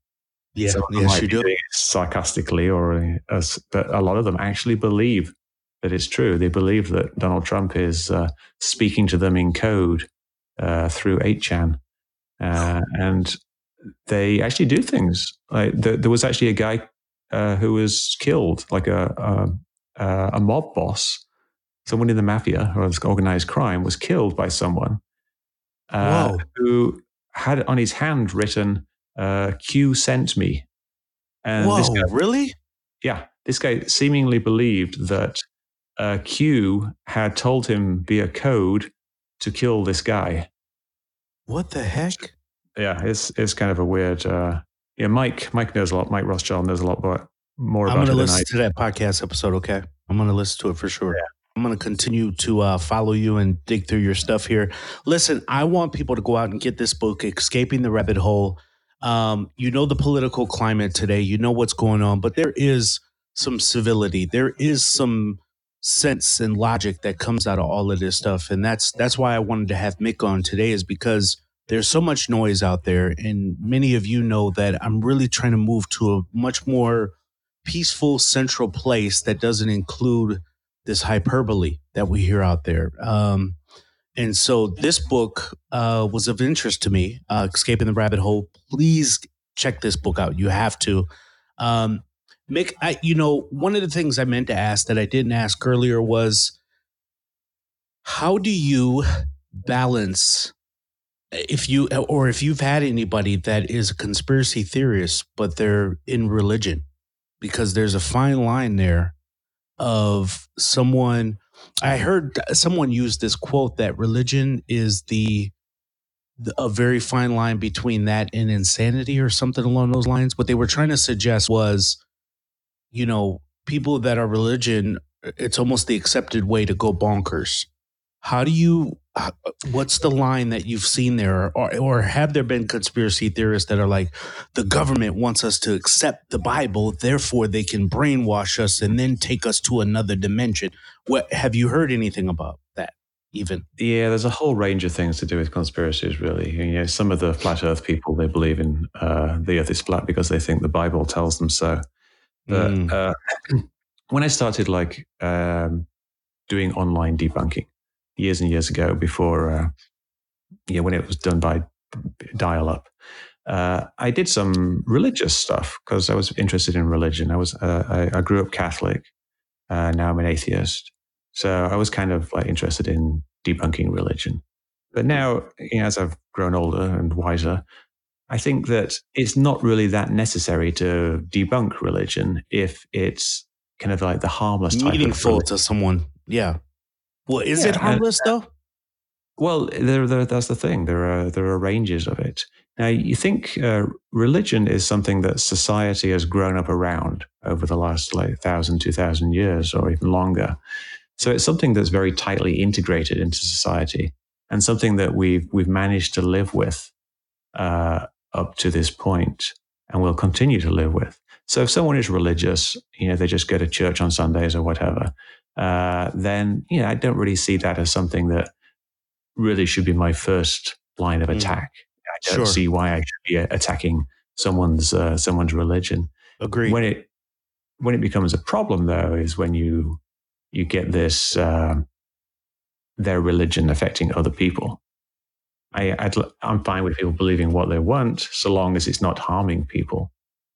Yeah, so yes, you do. Sarcastically, or as, but a lot of them actually believe that it's true. They believe that Donald Trump is uh, speaking to them in code uh, through 8chan. Uh, and they actually do things. Like the, there was actually a guy uh, who was killed, like a, a, a mob boss, someone in the mafia or organized crime was killed by someone uh, who had on his hand written uh, "Q sent me." And Whoa! Guy, really? Yeah, this guy seemingly believed that uh, Q had told him via code to kill this guy. What the heck? Yeah, it's it's kind of a weird. Uh, yeah, Mike Mike knows a lot. Mike Rothschild knows a lot about more. I'm going to listen to that podcast episode. Okay, I'm going to listen to it for sure. Yeah. I'm going to continue to uh, follow you and dig through your stuff here. Listen, I want people to go out and get this book, Escaping the Rabbit Hole. Um, you know the political climate today. You know what's going on, but there is some civility. There is some sense and logic that comes out of all of this stuff, and that's that's why I wanted to have Mick on today. Is because there's so much noise out there, and many of you know that I'm really trying to move to a much more peaceful central place that doesn't include this hyperbole that we hear out there. Um, and so this book uh, was of interest to me, uh, Escaping the Rabbit Hole. Please check this book out. You have to. Um, Mick, I, you know, one of the things I meant to ask that I didn't ask earlier was how do you balance if you or if you've had anybody that is a conspiracy theorist but they're in religion because there's a fine line there of someone I heard someone use this quote that religion is the, the, a very fine line between that and insanity or something along those lines. What they were trying to suggest was, you know, people that are religion, it's almost the accepted way to go bonkers. How do you what's the line that you've seen there? Or, or have there been conspiracy theorists that are like the government wants us to accept the bible therefore they can brainwash us and then take us to another dimension? What have you heard anything about that even? Yeah there's a whole range of things to do with conspiracies really. You know some of the flat earth people they believe in uh, the earth is flat because they think the bible tells them so. But mm. uh, when i started like um, doing online debunking years and years ago before, uh, you know, when it was done by dial up. Uh, I did some religious stuff because I was interested in religion. I was uh, I, I, grew up Catholic. Uh, now I'm an atheist, so I was kind of like interested in debunking religion. But now, you know, as I've grown older and wiser, I think that it's not really that necessary to debunk religion if it's kind of like the harmless meaningful to someone. Yeah, well, is yeah, it harmless though? Well, there, there, that's the thing. There are there are ranges of it. Now, you think uh, religion is something that society has grown up around over the last like thousand, two thousand years, or even longer. So it's something that's very tightly integrated into society, and something that we've we've managed to live with uh, up to this point, and will continue to live with. So if someone is religious, you know, they just go to church on Sundays or whatever, uh, then you know I don't really see that as something that really should be my first line of mm. attack. Mm. I don't sure. see why I should be attacking someone's uh, someone's religion. Agree. When it when it becomes a problem, though, is when you you get this uh, their religion affecting other people. I, i am fine with people believing what they want, so long as it's not harming people.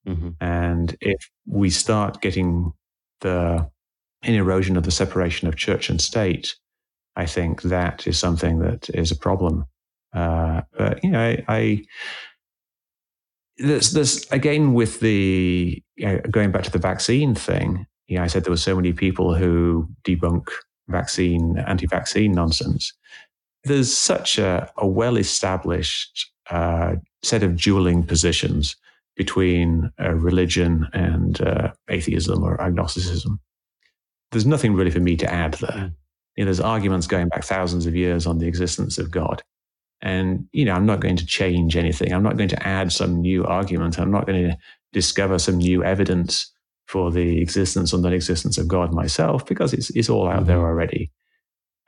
Mm-hmm. And if we start getting the an erosion of the separation of church and state, I think that is something that is a problem. Uh, but you know, I, I there's, there's again with the you know, going back to the vaccine thing. Yeah, I said there were so many people who debunk vaccine, anti-vaccine nonsense. There's such a, a well-established uh, set of dueling positions between uh, religion and uh, atheism or agnosticism there's nothing really for me to add there. Mm. You know, there's arguments going back thousands of years on the existence of God. And, you know, I'm not going to change anything. I'm not going to add some new argument. I'm not going to discover some new evidence for the existence or non existence of God myself because it's, it's all out there mm-hmm. already.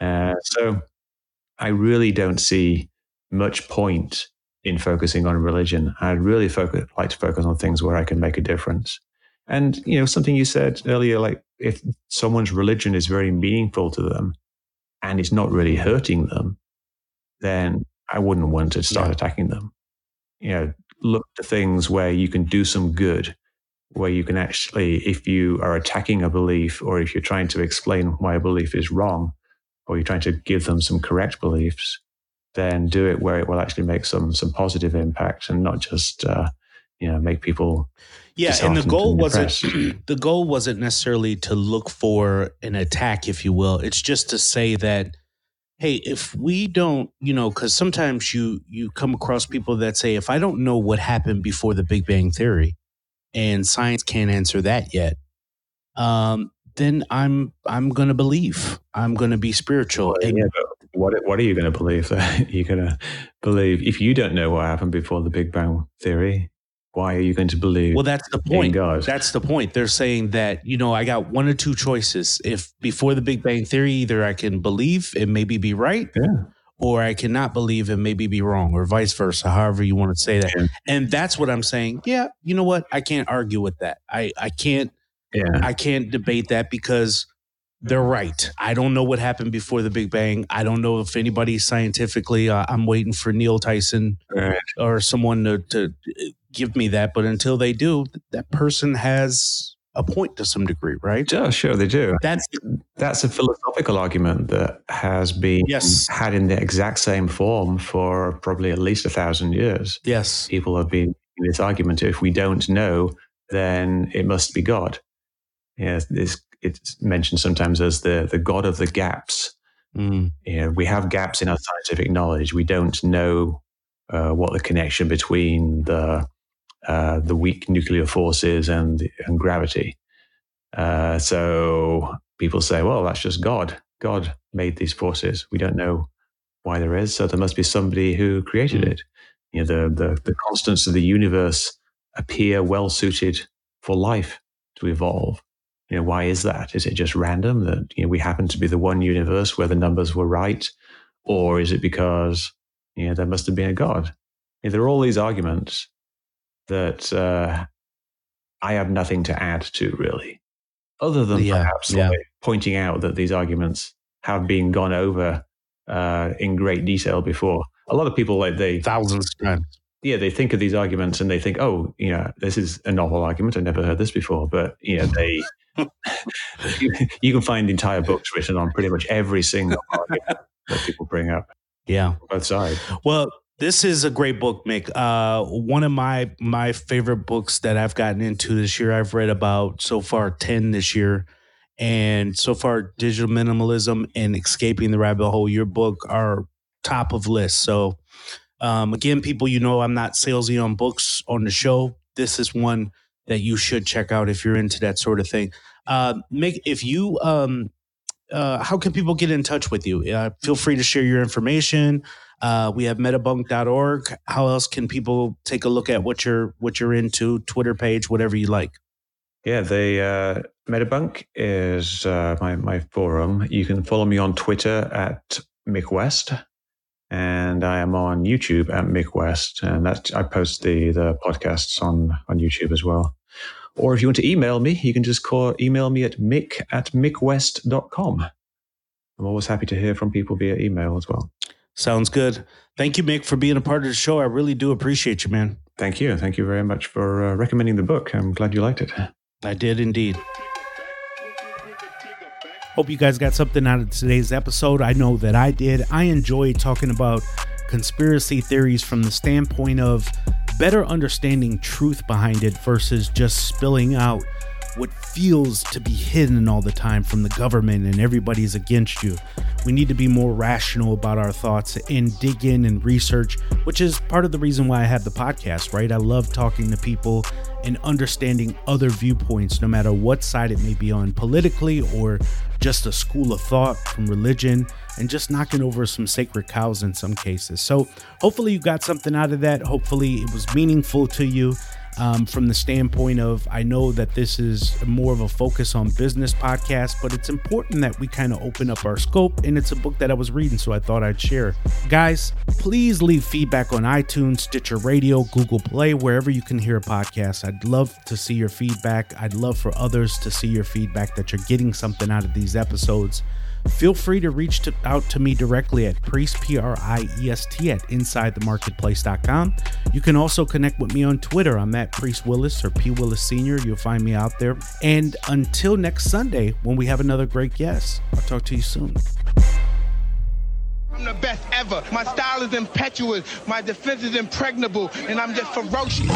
Uh, so I really don't see much point in focusing on religion. I'd really focus, like to focus on things where I can make a difference. And you know, something you said earlier, like if someone's religion is very meaningful to them and it's not really hurting them, then I wouldn't want to start Yeah. attacking them. You know, look to things where you can do some good, where you can actually, if you are attacking a belief or if you're trying to explain why a belief is wrong, or you're trying to give them some correct beliefs, then do it where it will actually make some some positive impact and not just uh, you know make people Yeah, and the goal wasn't the goal wasn't necessarily to look for an attack, if you will. It's just to say that, hey, if we don't, you know, because sometimes you you come across people that say, if I don't know what happened before the Big Bang Theory, and science can't answer that yet, um, then I'm I'm gonna believe. I'm gonna be spiritual. Yeah, what what are you going to believe? you're going to believe if you don't know what happened before the Big Bang Theory. Why are you going to believe well, that's the point. That's the point. They're saying that, you know, I got one or two choices. If before the Big Bang Theory, either I can believe and maybe be right, yeah, or I cannot believe and maybe be wrong, or vice versa, however you want to say that. Yeah. And that's what I'm saying. Yeah, you know what? I can't argue with that. I, I can't yeah. I can't debate that because they're right. I don't know what happened before the Big Bang. I don't know if anybody scientifically. Uh, I'm waiting for Neil Tyson Right. or someone to, to give me that. But until they do, that person has a point to some degree, right? Yeah, sure, they do. That's That's a philosophical argument that has been Yes. had in the exact same form for probably at least a thousand years. yes, People have been in this argument: if we don't know, then it must be God. Yeah, this it's mentioned sometimes as the the God of the gaps. Mm, you know, we have gaps in our scientific knowledge. We don't know uh, what the connection between the uh, the weak nuclear forces and and gravity. Uh, so people say, "Well, that's just God. God made these forces. We don't know why there is. So there must be somebody who created Mm. it." You know, the, the the constants of the universe appear well suited for life to evolve. You know, why is that? Is it just random that you know we happen to be the one universe where the numbers were right, or is it because you know there must have been a god? You know, there are all these arguments that uh, I have nothing to add to really, other than Yeah, perhaps yeah. like pointing out that these arguments have been gone over uh, in great detail before. A lot of people like they thousands of times. yeah, they think of these arguments and they think, oh, you know, this is a novel argument. I've never heard this before. But, you know, they, you, you can find entire books written on pretty much every single argument that people bring up, Yeah. both sides. Well, this is a great book, Mick. Uh, one of my my favorite books that I've gotten into this year. I've read about so far ten this year, and so far, digital minimalism and escaping the rabbit hole. Your book are top of list. So, um, again, people, you know, I'm not salesy on books on the show. This is one that you should check out if you're into that sort of thing. Uh, Mick, if you um, uh, how can people get in touch with you? Uh, feel free to share your information. Uh, we have metabunk.org. How else can people take a look at what you're what you're into? Twitter page, whatever you like. Yeah, the uh, Metabunk is uh, my, my forum. You can follow me on Twitter at Mick West, and I am on YouTube at Mick West, and that I post the the podcasts on on YouTube as well. Or if you want to email me, you can just call email me at mick at mickwest.com. I'm always happy to hear from people via email as well. Sounds good. Thank you, Mick, for being a part of the show. I really do appreciate you, man. Thank you. Thank you very much for uh, recommending the book. I'm glad you liked it. I did indeed. Hope you guys got something out of today's episode. I know that I did. I enjoyed talking about conspiracy theories from the standpoint of better understanding truth behind it versus just spilling out what feels to be hidden all the time from the government and everybody's against you. We need to be more rational about our thoughts and dig in and research, which is part of the reason why I have the podcast, right? I love talking to people and understanding other viewpoints, no matter what side it may be on politically or just a school of thought from religion and just knocking over some sacred cows in some cases. So, hopefully, you got something out of that. Hopefully, it was meaningful to you. Um, from the standpoint of I know that this is more of a focus on business podcast, but it's important that we kind of open up our scope. And it's a book that I was reading, so I thought I'd share. Guys, please leave feedback on iTunes, Stitcher Radio, Google Play, wherever you can hear a podcast. I'd love to see your feedback. I'd love for others to see your feedback that you're getting something out of these episodes feel free to reach to, out to me directly at priest p-r-i-e-s-t at insidethemarketplace.com you can also connect with me on twitter i'm at priest willis or p willis senior you'll find me out there and until next sunday when we have another great guest i'll talk to you soon I'm the best ever. My style is impetuous. My defense is impregnable. And I'm just ferocious.